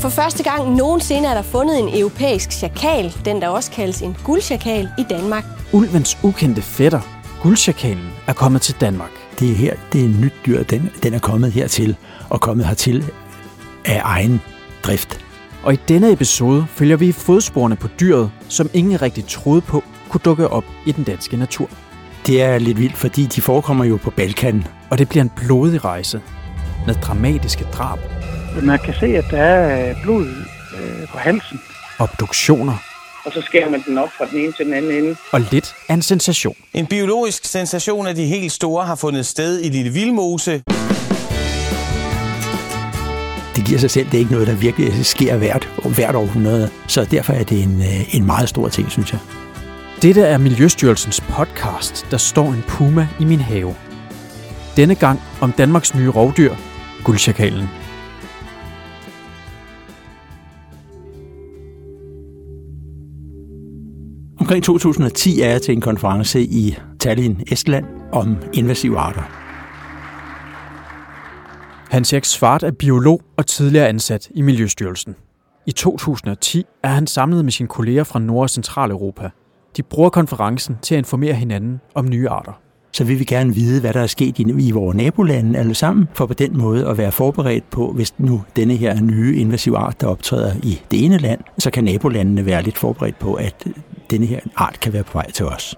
For første gang nogensinde er der fundet en europæisk chakal, den der også kaldes en guldchakal, i Danmark. Ulvens ukendte fætter, guldchakalen, er kommet til Danmark. Det er her, det er en nyt dyr, den, den er kommet hertil, og kommet hertil af egen drift. Og i denne episode følger vi fodsporene på dyret, som ingen rigtig troede på kunne dukke op i den danske natur. Det er lidt vildt, fordi de forekommer jo på Balkan. Og det bliver en blodig rejse med dramatiske drab. Man kan se, at der er øh, blod øh, på halsen. Obduktioner. Og så skærer man den op fra den ene til den anden ende. Og lidt af en sensation. En biologisk sensation af de helt store har fundet sted i Lille Vildmose. Det giver sig selv, det er ikke noget, der virkelig sker hvert, hvert århundrede. Så derfor er det en, øh, en meget stor ting, synes jeg. Dette er Miljøstyrelsens podcast, der står en puma i min have. Denne gang om Danmarks nye rovdyr, guldsjakalen. Omkring 2010 er jeg til en konference i Tallinn, Estland, om invasive arter. Hans Erik Svart er biolog og tidligere ansat i Miljøstyrelsen. I 2010 er han samlet med sine kolleger fra Nord- og Centraleuropa. De bruger konferencen til at informere hinanden om nye arter. Så vil vi gerne vide, hvad der er sket i, i vores nabolande alle sammen, for på den måde at være forberedt på, hvis nu denne her nye invasive art, der optræder i det ene land, så kan nabolandene være lidt forberedt på, at denne her art kan være på vej til os.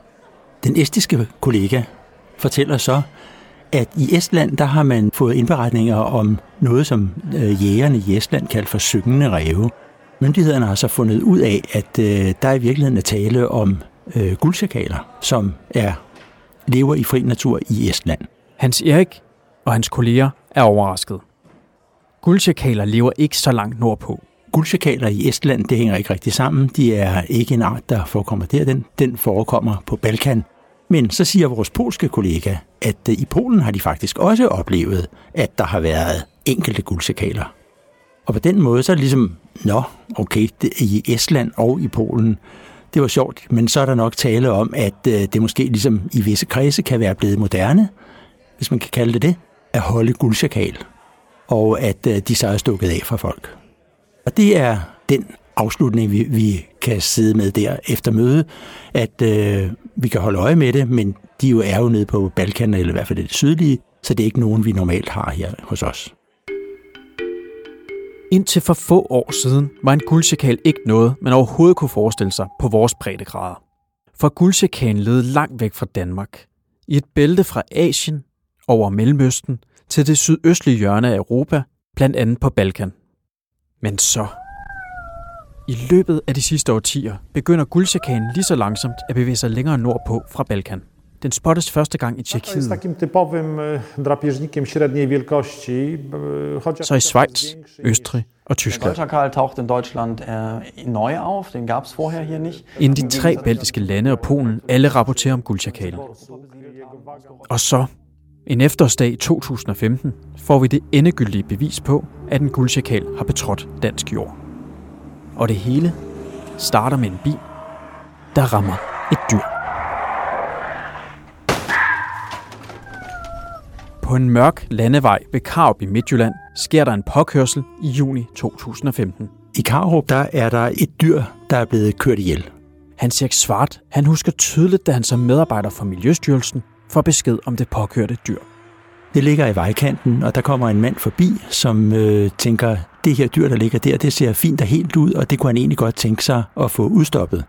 Den estiske kollega fortæller så, at i Estland, der har man fået indberetninger om noget, som øh, jægerne i Estland kalder for syngende ræve. Myndighederne har så fundet ud af, at øh, der i virkeligheden er tale om øh, guldsjakaler, som er lever i fri natur i Estland. Hans Erik og hans kolleger er overrasket. Guldchakaler lever ikke så langt nordpå. Guldchakaler i Estland, det hænger ikke rigtig sammen. De er ikke en art, der forekommer der. Den, den forekommer på Balkan. Men så siger vores polske kollega, at øh, i Polen har de faktisk også oplevet, at der har været enkelte guldchakaler. Og på den måde så er det ligesom, nå, okay, det, i Estland og i Polen, det var sjovt, men så er der nok tale om, at øh, det måske ligesom i visse kredse kan være blevet moderne, hvis man kan kalde det det, at holde guldsjakal, og at øh, de så er stukket af fra folk. Og det er den afslutning, vi, vi kan sidde med der efter møde, at øh, vi kan holde øje med det, men de jo er jo nede på Balkan, eller i hvert fald det sydlige, så det er ikke nogen, vi normalt har her hos os. Indtil for få år siden var en guldsjakal ikke noget, man overhovedet kunne forestille sig på vores breddegrader. For guldsjakalen led langt væk fra Danmark. I et bælte fra Asien over Mellemøsten til det sydøstlige hjørne af Europa, blandt andet på Balkan. Men så i løbet af de sidste årtier begynder guldchakanen lige så langsomt at bevæge sig længere nordpå fra Balkan. Den spottes første gang i Tjekkiet. Typowym e, drapieżnikiem średniej wielkości. e, Så i Schweiz, Østrig og Tyskland. Goldschakal taucht in Deutschland äh, neu auf, den gab es vorher hier nicht. Inden de tre baltiske lande og Polen alle rapporterer om guldchakalen. Og så, en efterårsdag i 2015, får vi det endegyldige bevis på, at en guldchakal har betrådt dansk jord. Og det hele starter med en bil, der rammer et dyr. På en mørk landevej ved Karup i Midtjylland sker der en påkørsel i juni 2015. I Karup, der er der et dyr, der er blevet kørt ihjel. Hans Erik Svart, han husker tydeligt, da han som medarbejder for Miljøstyrelsen får besked om det påkørte dyr. Det ligger i vejkanten, og der kommer en mand forbi, som øh, tænker, det her dyr, der ligger der, det ser fint og helt ud, og det kunne han egentlig godt tænke sig at få udstoppet.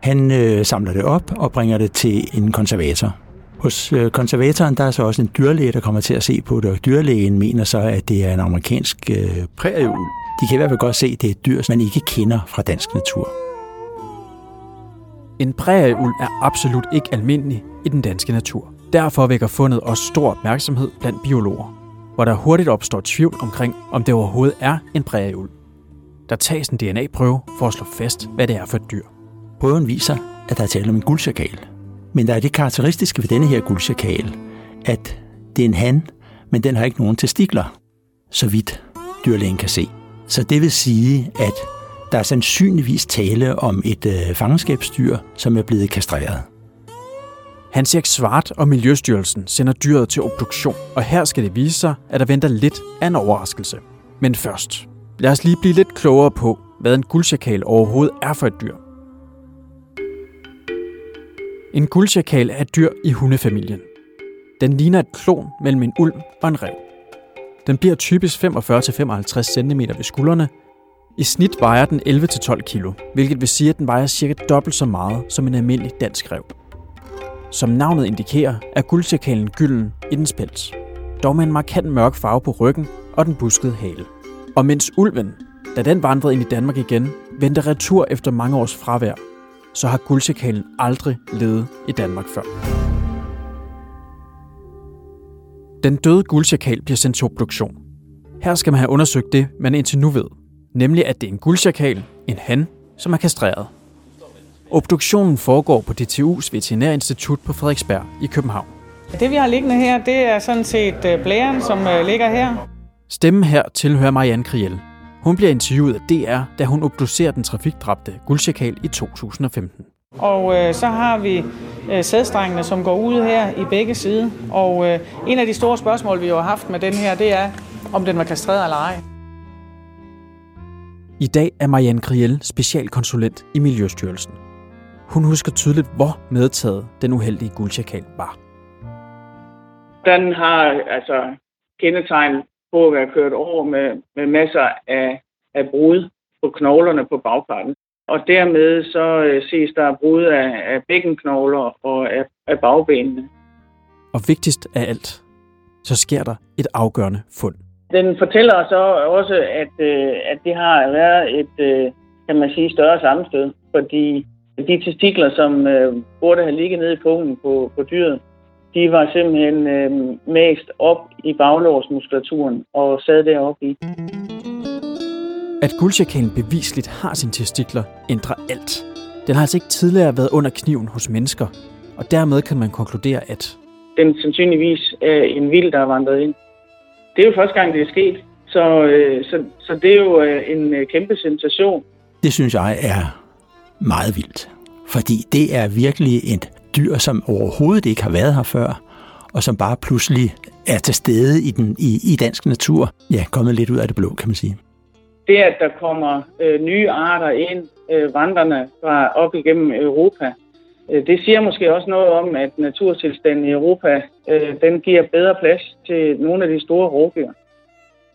Han øh, samler det op og bringer det til en konservator. Hos øh, konservatoren der er så også en dyrlæge, der kommer til at se på det, og dyrlægen mener så, at det er en amerikansk øh, prærieul. De kan i hvert fald godt se, at det er et dyr, som man ikke kender fra dansk natur. En prærieulv er absolut ikke almindelig i den danske natur. Derfor vækker fundet også stor opmærksomhed blandt biologer, hvor der hurtigt opstår tvivl omkring, om det overhovedet er en prærieulv. Der tages en DNA-prøve for at slå fast, hvad det er for et dyr. Prøven viser, at der er tale om en guldchakal. Men der er det karakteristiske ved denne her guldsjakal, at det er en han, men den har ikke nogen testikler, så vidt dyrlægen kan se. Så det vil sige, at der er sandsynligvis tale om et øh, fangenskabsdyr, som er blevet kastreret. Hans Erik Svart og Miljøstyrelsen sender dyret til obduktion, og her skal det vise sig, at der venter lidt af en overraskelse. Men først, lad os lige blive lidt klogere på, hvad en guldsjakal overhovedet er for et dyr. En guldsjakal er et dyr i hundefamilien. Den ligner et klon mellem en ulv og en rev. Den bliver typisk 45-55 cm ved skuldrene. I snit vejer den 11-12 kg, hvilket vil sige, at den vejer cirka dobbelt så meget som en almindelig dansk rev. Som navnet indikerer, er guldsjakalen gylden i dens pels, dog med en markant mørk farve på ryggen og den buskede hale. Og mens ulven, da den vandrede ind i Danmark igen, vendte retur efter mange års fravær, så har guldsjakalen aldrig levet i Danmark før. Den døde guldsjakal bliver sendt til obduktion. Her skal man have undersøgt det, man indtil nu ved, nemlig at det er en guldsjakal, en han, som er kastreret. Obduktionen foregår på DTU's Veterinærinstitut på Frederiksberg i København. Det vi har liggende her, det er sådan set øh, blæren, som øh, ligger her. Stemmen her tilhører Marianne Kriel. Hun bliver interviewet af DR, da hun obducerer den trafikdræbte guldsjakal i 2015. Og øh, så har vi øh, sædstrengene, som går ud her i begge sider. Og øh, en af de store spørgsmål, vi jo har haft med den her, det er, om den var kastreret eller ej. I dag er Marianne Kriel specialkonsulent i Miljøstyrelsen. Hun husker tydeligt, hvor medtaget den uheldige guldsjakal var. Den har altså kendetegn på at være kørt over med, med masser af, af brud på knoglerne på bagparten. Og dermed så øh, ses der brud af, af bækkenknogler og af, af bagbenene. Og vigtigst af alt, så sker der et afgørende fund. Den fortæller så også, at, øh, at det har været et, øh, kan man sige, større sammenstød, fordi de testikler, som øh, burde have ligget nede i pungen på, på dyret, de var simpelthen øh, mast op i baglårsmuskulaturen og sad deroppe i. At guldsjakalen bevisligt har sine testikler, ændrer alt. Den har altså ikke tidligere været under kniven hos mennesker, og dermed kan man konkludere, at Den sandsynligvis er en vild, der er vandret ind. Det er jo første gang, det er sket, så, øh, så, så det er jo øh, en øh, kæmpe sensation. Det synes jeg er meget vildt. Fordi det er virkelig et dyr, som overhovedet ikke har været her før, og som bare pludselig er til stede i, den, i, i dansk natur. Ja, kommet lidt ud af det blå, kan man sige. Det, at der kommer øh, nye arter ind, øh, vandrende fra op igennem Europa, øh, det siger måske også noget om, at naturtilstanden i Europa, øh, den giver bedre plads til nogle af de store rovdyr.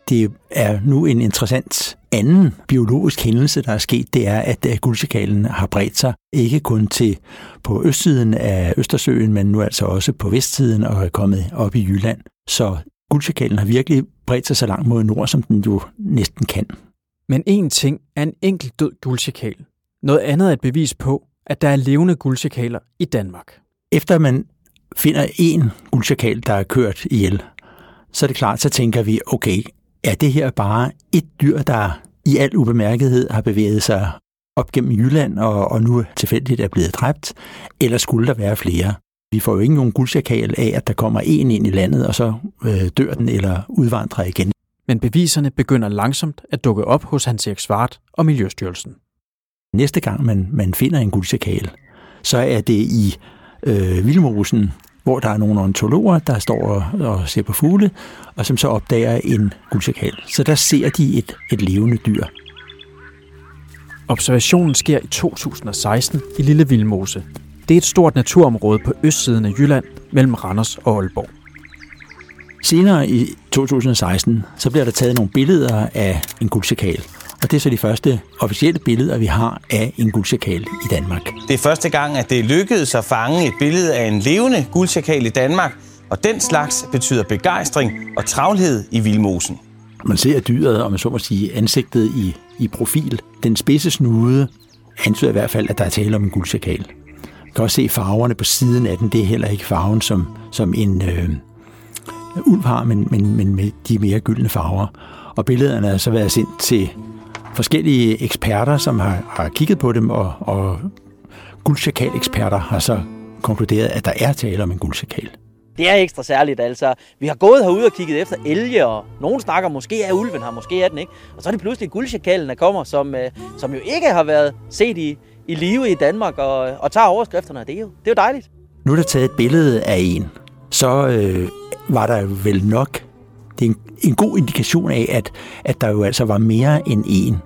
Det er nu en interessant anden biologisk hændelse, der er sket, det er, at øh, guldsjakalen har bredt sig ikke kun til på østsiden af Østersøen, men nu altså også på vestsiden og er kommet op i Jylland. Så guldsjakalen har virkelig bredt sig så langt mod nord, som den jo næsten kan. Men en ting er en enkelt død guldsjakal. Noget andet er et bevis på, at der er levende guldsjakaler i Danmark. Efter man finder en guldsjakal, der er kørt ihjel, så er det klart, så tænker vi, okay, er det her bare et dyr, der i al ubemærkethed har bevæget sig op gennem Jylland og, og nu tilfældigt er blevet dræbt, eller skulle der være flere? Vi får jo ikke nogen guldsjakal af, at der kommer en ind i landet, og så øh, dør den eller udvandrer igen. Men beviserne begynder langsomt at dukke op hos Hans Erik Svart og Miljøstyrelsen. Næste gang man, man finder en guldsjakal, så er det i øh, Vildmosen, hvor der er nogle ontologer, der står og, og ser på fugle, og som så opdager en guldsjakal. Så der ser de et, et levende dyr. Observationen sker i 2016 i Lille Vildmose. Det er et stort naturområde på østsiden af Jylland mellem Randers og Aalborg. Senere i 2016, så bliver der taget nogle billeder af en guldsjakal. Og det er så de første officielle billeder, vi har af en guldsjakal i Danmark. Det er første gang, at det lykkedes at fange et billede af en levende guldsjakal i Danmark, og den slags betyder begejstring og travlhed i vildmosen. Man ser dyret, om man så må sige, ansigtet i, i profil. Den spidse snude antyder i hvert fald, at der er tale om en guldsjakal. Man kan også se farverne på siden af den. Det er heller ikke farven, som, som en øh, ulv har, men, men, men med de mere gyldne farver. Og billederne har så været sendt til forskellige eksperter, som har, har kigget på dem, og, og guldsjakal-eksperter har så konkluderet, at der er tale om en guldsjakal. Det er ekstra særligt, altså. Vi har gået herude og kigget efter elge, og nogen snakker, måske er ulven her, måske er den ikke. Og så er det pludselig guldsjakalen, der kommer, som, øh, som jo ikke har været set i, i live i Danmark, og, og tager overskrifterne. Det er, jo, det er jo dejligt. Nu er der taget et billede af en. Så øh, var der vel nok Det er en, en god indikation af, at, at der jo altså var mere end en.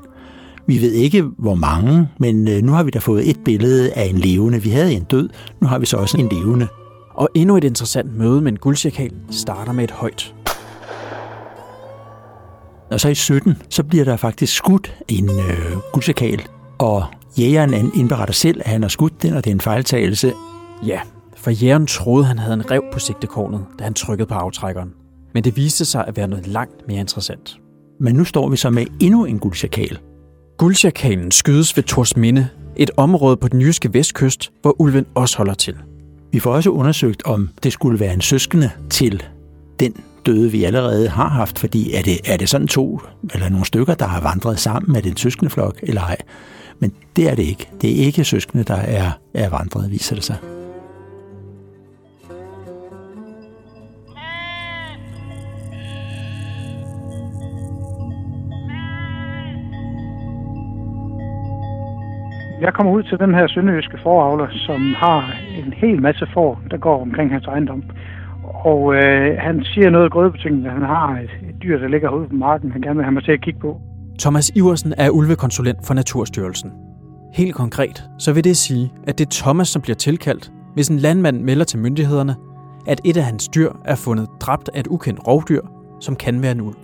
Vi ved ikke, hvor mange, men øh, nu har vi da fået et billede af en levende. Vi havde en død, nu har vi så også en levende. Og endnu et interessant møde med en guldsjakal starter med et højt. Og så i 17, så bliver der faktisk skudt en øh, guldsjakal, og jægeren indberetter selv, at han har skudt den, og det er en fejltagelse. Ja, for jægeren troede, han havde en rev på sigtekornet, da han trykkede på aftrækkeren. Men det viste sig at være noget langt mere interessant. Men nu står vi så med endnu en guldsjakal. Guldsjakalen skydes ved Torsminde, et område på den jyske vestkyst, hvor ulven også holder til. Vi får også undersøgt, om det skulle være en søskende til den døde, vi allerede har haft, fordi er det, er det sådan to eller nogle stykker, der har vandret sammen med den søskendeflok, eller ej? Men det er det ikke. Det er ikke søskende, der er, er vandret, viser det sig. Jeg kommer ud til den her sønderjyske foravler, som har en hel masse får, der går omkring hans ejendom. Og øh, han siger noget grødebetingende. Han har et, et dyr, der ligger herude på marken, han gerne vil have mig til at kigge på. Thomas Iversen er ulvekonsulent for Naturstyrelsen. Helt konkret, så vil det sige, at det er Thomas, som bliver tilkaldt, hvis en landmand melder til myndighederne, at et af hans dyr er fundet dræbt af et ukendt rovdyr, som kan være en ulv.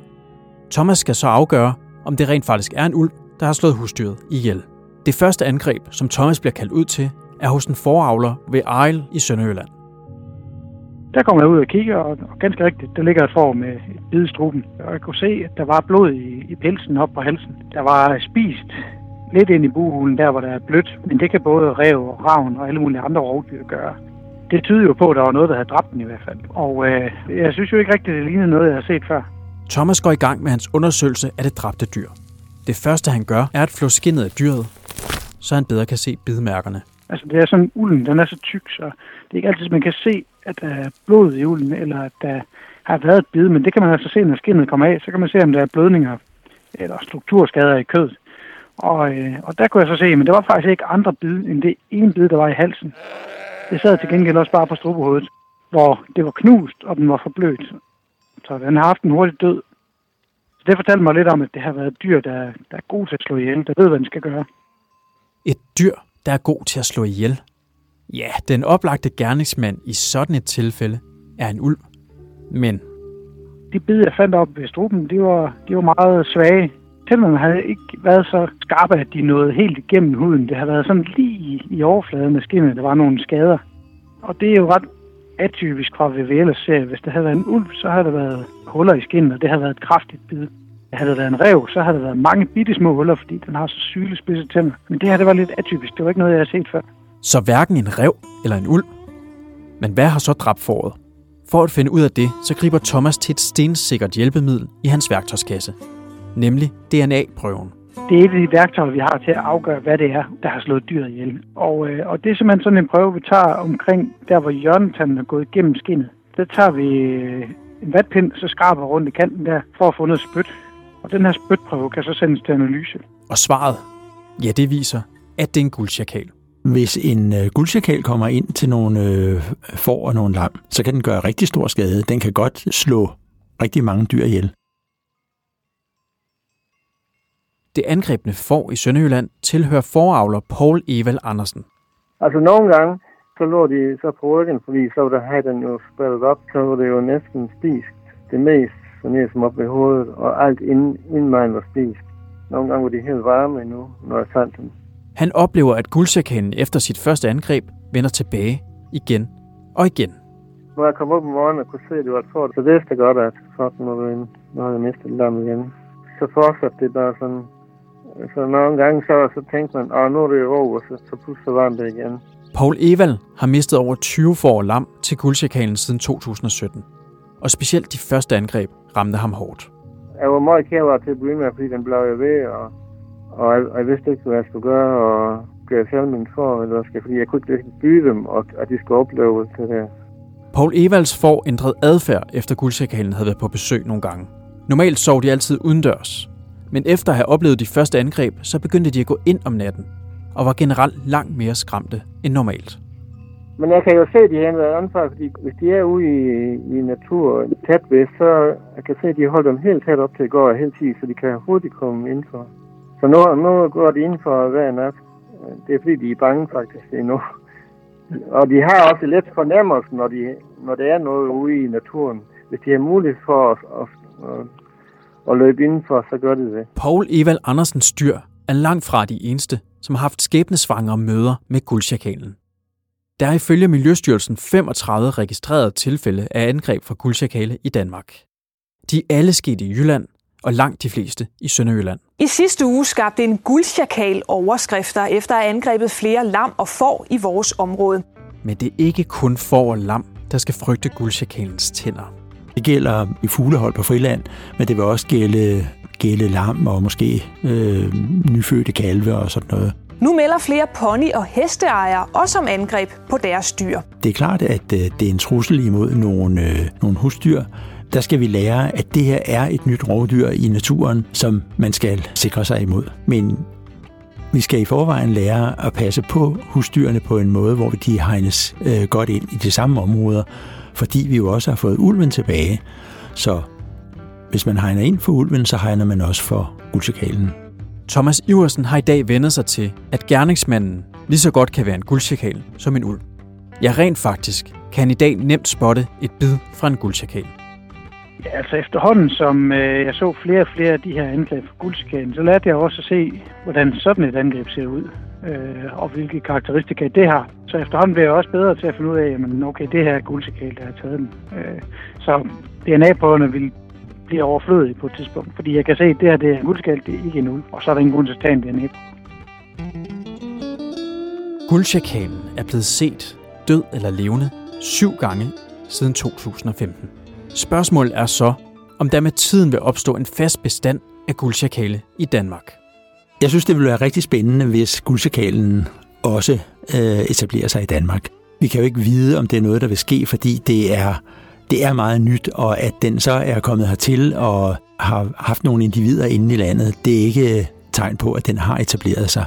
Thomas skal så afgøre, om det rent faktisk er en ulv, der har slået husdyret ihjel. Det første angreb, som Thomas bliver kaldt ud til, er hos en foravler ved Ejl i Sønderjylland. Der kommer jeg ud og kigger, og, ganske rigtigt, der ligger et får med bidestruben. Og jeg kunne se, at der var blod i, i pelsen op på halsen. Der var spist lidt ind i buhulen, der hvor der er blødt. Men det kan både rev og ravn og alle mulige andre rovdyr gøre. Det tyder jo på, at der var noget, der havde dræbt den i hvert fald. Og øh, jeg synes jo ikke rigtigt, det lignede noget, jeg har set før. Thomas går i gang med hans undersøgelse af det dræbte dyr. Det første, han gør, er at flå skinnet af dyret, så han bedre kan se bidmærkerne. Altså, det er sådan, ulden, den er så tyk, så det er ikke altid, man kan se, at der er blod i ulden, eller at der har været et bid, men det kan man altså se, når skinnet kommer af, så kan man se, om der er blødninger eller strukturskader i kødet. Og, øh, og der kunne jeg så se, men det var faktisk ikke andre bid, end det ene bid, der var i halsen. Det sad til gengæld også bare på strubehovedet, hvor det var knust, og den var forblødt. Så den har haft en hurtig død. Så det fortalte mig lidt om, at det har været et dyr, der, der er god til at slå ihjel, der ved, hvad den skal gøre. Et dyr, der er god til at slå ihjel. Ja, den oplagte gerningsmand i sådan et tilfælde er en ulv. Men De bid, jeg fandt op ved struben, de var, de var meget svage. Tænderne havde ikke været så skarpe, at de nåede helt igennem huden. Det har været sådan lige i, i overfladen af skinnet, der var nogle skader. Og det er jo ret atypisk fra VVL's serie. Hvis det havde været en ulv, så havde der været huller i skinnet, og det havde været et kraftigt bid. Havde det været en rev, så havde der været mange bitte små huller, fordi den har så sylespidse tænder. Men det her, det var lidt atypisk. Det var ikke noget, jeg har set før. så hverken en rev eller en ulv. Men hvad har så dræbt foråret? For at finde ud af det, så griber Thomas til et stensikkert hjælpemiddel i hans værktøjskasse. Nemlig DNA-prøven. Det er et af de værktøjer, vi har til at afgøre, hvad det er, der har slået dyret ihjel. Og, øh, og det er simpelthen sådan en prøve, vi tager omkring der, hvor hjørnetanden er gået igennem skinnet. Der tager vi øh, en vatpind, så skraber rundt i kanten der, for at få noget spyt. Og den her spytprøve kan så sendes til analyse. Og svaret, ja det viser, at det er en guldsjakal. Hvis en øh, guldsjakal kommer ind til nogle øh, får og nogle lam, så kan den gøre rigtig stor skade. Den kan godt slå rigtig mange dyr ihjel. Det angrebne får i Sønderjylland tilhører foravler Paul Evald Andersen. Altså nogle gange, så lå de så på ryggen, fordi så var der havde den jo spillet op, så var det jo næsten spist. Det mest ned som op ved hovedet, og alt inden, inden mig var spist. Nogle gange var de helt varme endnu, når jeg fandt dem. Han oplever, at guldsjakanen efter sit første angreb vender tilbage igen og igen. Når jeg kom op om morgenen og kunne se, at det var et fort, så vidste jeg godt, at fuck, nu var. Nu havde jeg mistet lam igen. Så fortsatte det bare sådan. Så nogle gange så, så tænkte man, åh, nu er det over, så, så pludselig var det igen. Paul Evald har mistet over 20 får lam til guldsjakalen siden 2017. Og specielt de første angreb ramte ham hårdt. Jeg var meget kære til at begynde med, fordi den blev jo ved, og, og jeg, jeg, vidste ikke, hvad jeg skulle gøre, og blev jeg selv min for, eller skal, jeg, fordi jeg kunne ikke byde dem, og at de skulle opleve det der. Paul Evalds får ændret adfærd, efter guldsjakalen havde været på besøg nogle gange. Normalt sov de altid udendørs. Men efter at have oplevet de første angreb, så begyndte de at gå ind om natten, og var generelt langt mere skræmte end normalt. Men jeg kan jo se, at de har ændret ansvar, fordi hvis de er ude i, i naturen tæt ved, så jeg kan se, at de holder dem helt tæt op til at gå helt tiden, så de kan hurtigt komme indenfor. Så nu, nu går de indenfor hver nat. Det er fordi, de er bange faktisk endnu. Og de har også lidt fornemmelse, når, de, når der er noget ude i naturen. Hvis de har mulighed for at, at, at, at løbe indenfor, så gør de det. Paul Evald Andersens dyr er langt fra de eneste, som har haft skæbnesvangre møder med guldsjakalen. Der er ifølge Miljøstyrelsen 35 registrerede tilfælde af angreb fra guldsjakale i Danmark. De er alle sket i Jylland, og langt de fleste i Sønderjylland. I sidste uge skabte en guldsjakal overskrifter efter at have angrebet flere lam og får i vores område. Men det er ikke kun får og lam, der skal frygte guldsjakalens tænder. Det gælder i fuglehold på friland, men det vil også gælde, gælde lam og måske øh, nyfødte kalve og sådan noget. Nu melder flere pony- og hesteejere også om angreb på deres dyr. Det er klart, at øh, det er en trussel imod nogle, øh, nogle husdyr, der skal vi lære, at det her er et nyt rovdyr i naturen, som man skal sikre sig imod. Men vi skal i forvejen lære at passe på husdyrene på en måde, hvor de hegnes øh, godt ind i de samme områder, fordi vi jo også har fået ulven tilbage. Så hvis man hegner ind for ulven, så hegner man også for guldchakalen. Thomas Iversen har i dag vendt sig til, at gerningsmanden lige så godt kan være en guldchakal som en ulv. Ja, rent faktisk kan han i dag nemt spotte et bid fra en guldchakal. Ja, altså efterhånden, som øh, jeg så flere og flere af de her angreb fra guldchakalen, så lærte jeg også at se, hvordan sådan et angreb ser ud, øh, og hvilke karakteristika det har. Så efterhånden bliver jeg også bedre til at finde ud af, at okay, det her er guldchakal, der har taget den. Øh, så DNA-prøverne vil blive overflødige på et tidspunkt, fordi jeg kan se, at det her det er en guldchakal, det er ikke en ulv, og så er der ingen grund til at tage en dna Guldchakalen er blevet set, død eller levende, syv gange siden 2015. Spørgsmålet er så, om der med tiden vil opstå en fast bestand af guldchakale i Danmark. Jeg synes, det vil være rigtig spændende, hvis guldchakalen også øh, etablerer sig i Danmark. Vi kan jo ikke vide, om det er noget, der vil ske, fordi det er, det er meget nyt, og at den så er kommet hertil og har haft nogle individer inde i landet, det er ikke øh, tegn på, at den har etableret sig.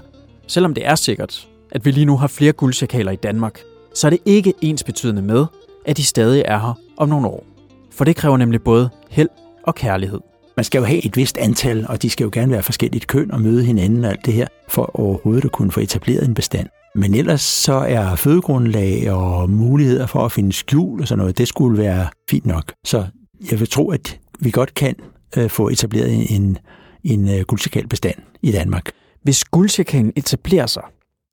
Selvom det er sikkert, at vi lige nu har flere guldsjakaler i Danmark, så er det ikke ensbetydende med, at de stadig er her om nogle år. For det kræver nemlig både held og kærlighed. Man skal jo have et vist antal, og de skal jo gerne være forskelligt køn og møde hinanden og alt det her, for overhovedet at kunne få etableret en bestand. Men ellers så er fødegrundlag og muligheder for at finde skjul og sådan noget, det skulle være fint nok. Så jeg vil tro, at vi godt kan øh, få etableret en, en øh, guldsikal-bestand i Danmark. Hvis guldsikalen etablerer sig,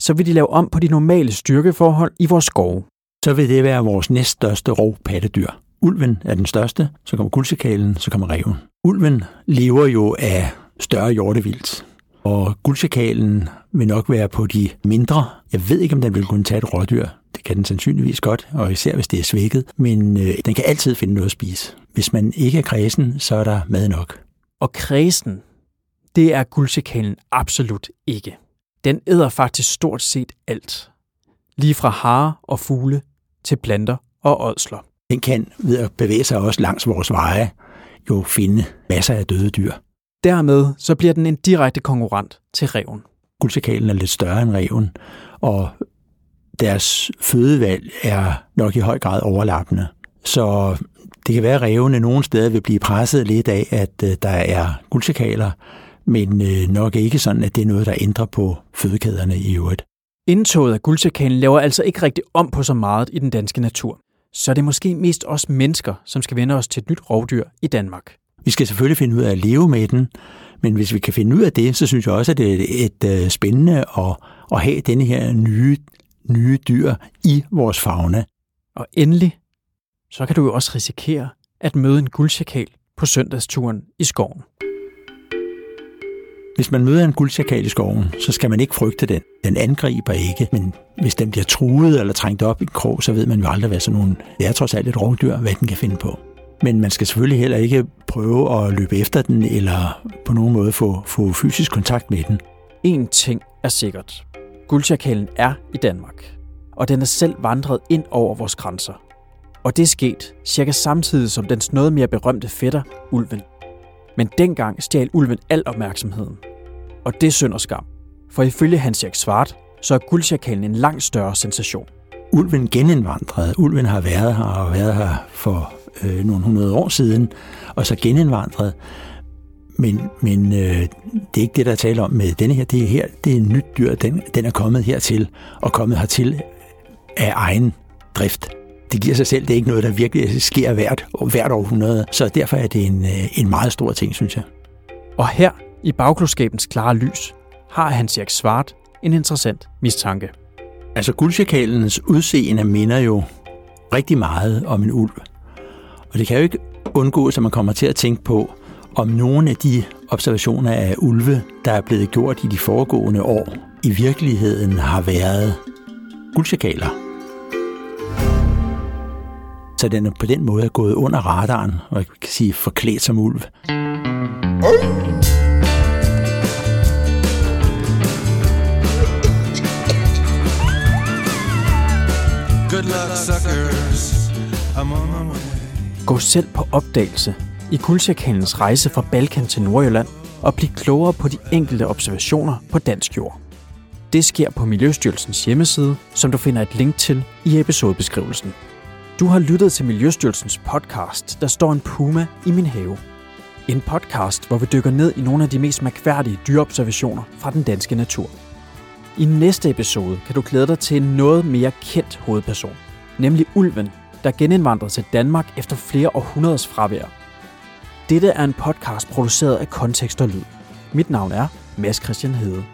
så vil de lave om på de normale styrkeforhold i vores skove. Så vil det være vores næststørste rovpattedyr. Ulven er den største, så kommer guldsjakalen, så kommer reven. Ulven lever jo af større hjortevildt, og guldsjakalen vil nok være på de mindre. Jeg ved ikke, om den vil kunne tage et rådyr. Det kan den sandsynligvis godt, og især hvis det er svækket. Men øh, den kan altid finde noget at spise. Hvis man ikke er kredsen, så er der mad nok. Og kredsen, det er guldsjakalen absolut ikke. Den æder faktisk stort set alt. Lige fra hare og fugle til planter og ådsler. Den kan ved at bevæge sig også langs vores veje jo finde masser af døde dyr. Dermed så bliver den en direkte konkurrent til reven. Guldsikalen er lidt større end reven, og deres fødevalg er nok i høj grad overlappende. Så det kan være, at revene nogle steder vil blive presset lidt af, at øh, der er guldsikaler, men øh, nok ikke sådan, at det er noget, der ændrer på fødekæderne i øvrigt. Indtoget af guldsikalen laver altså ikke rigtig om på så meget i den danske natur. Så er det måske mest os mennesker, som skal vende os til et nyt rovdyr i Danmark. Vi skal selvfølgelig finde ud af at leve med den, men hvis vi kan finde ud af det, så synes jeg også, at det er et, et spændende at, at have denne her nye, nye dyr i vores fauna. Og endelig, så kan du jo også risikere at møde en guldchakal på søndagsturen i skoven. Hvis man møder en guldsjakal i skoven, så skal man ikke frygte den. Den angriber ikke, men hvis den bliver truet eller trængt op i en krog, så ved man jo aldrig, hvad sådan nogle... Det er trods alt et rovdyr, hvad den kan finde på. Men man skal selvfølgelig heller ikke prøve at løbe efter den, eller på nogen måde få, få fysisk kontakt med den. En ting er sikkert. Guldsjakalen er i Danmark, og den er selv vandret ind over vores grænser. Og det er sket cirka samtidig som dens noget mere berømte fætter, ulven. Men dengang stjal ulven al opmærksomheden. Og det er synd og skam. For ifølge Hans Erik Svart, så er guldchakalen en langt større sensation. ulven genindvandrede. Ulven har været her og været her for øh, nogle hundrede år siden, og så genindvandret. Men, men øh, det er ikke det, der er tale om med denne her. Det er her, det er en nyt dyr. Den, den er kommet hertil, og kommet hertil af egen drift. Det giver sig selv. Det er ikke noget, der virkelig sker hvert, hvert århundrede. Så derfor er det en, øh, en meget stor ting, synes jeg. Og her, i bagklodskabens klare lys, har Hans Erik Svart en interessant mistanke. Altså guldchakalens udseende minder jo rigtig meget om en ulv. Og det kan jo ikke undgås, at man kommer til at tænke på, om nogle af de observationer af ulve, der er blevet gjort i de foregående år, i virkeligheden har været guldchakaler. Så den er på den måde gået under radaren, og jeg kan sige forklædt som ulv. Good luck, suckers. I'm on my way. Gå selv på opdagelse i kuldsjakalens rejse fra Balkan til Nordjylland og bliv klogere på de enkelte observationer på dansk jord. Det sker på Miljøstyrelsens hjemmeside, som du finder et link til i episodebeskrivelsen. Du har lyttet til Miljøstyrelsens podcast, der står en puma i min have. En podcast, hvor vi dykker ned i nogle af de mest mærkværdige dyreobservationer fra den danske natur. I næste episode kan du glæde dig til en noget mere kendt hovedperson, nemlig ulven, der genindvandrede til Danmark efter flere århundreders fravær. Dette er en podcast produceret af Kontekst og Lyd. Mit navn er Mads Christian Hede.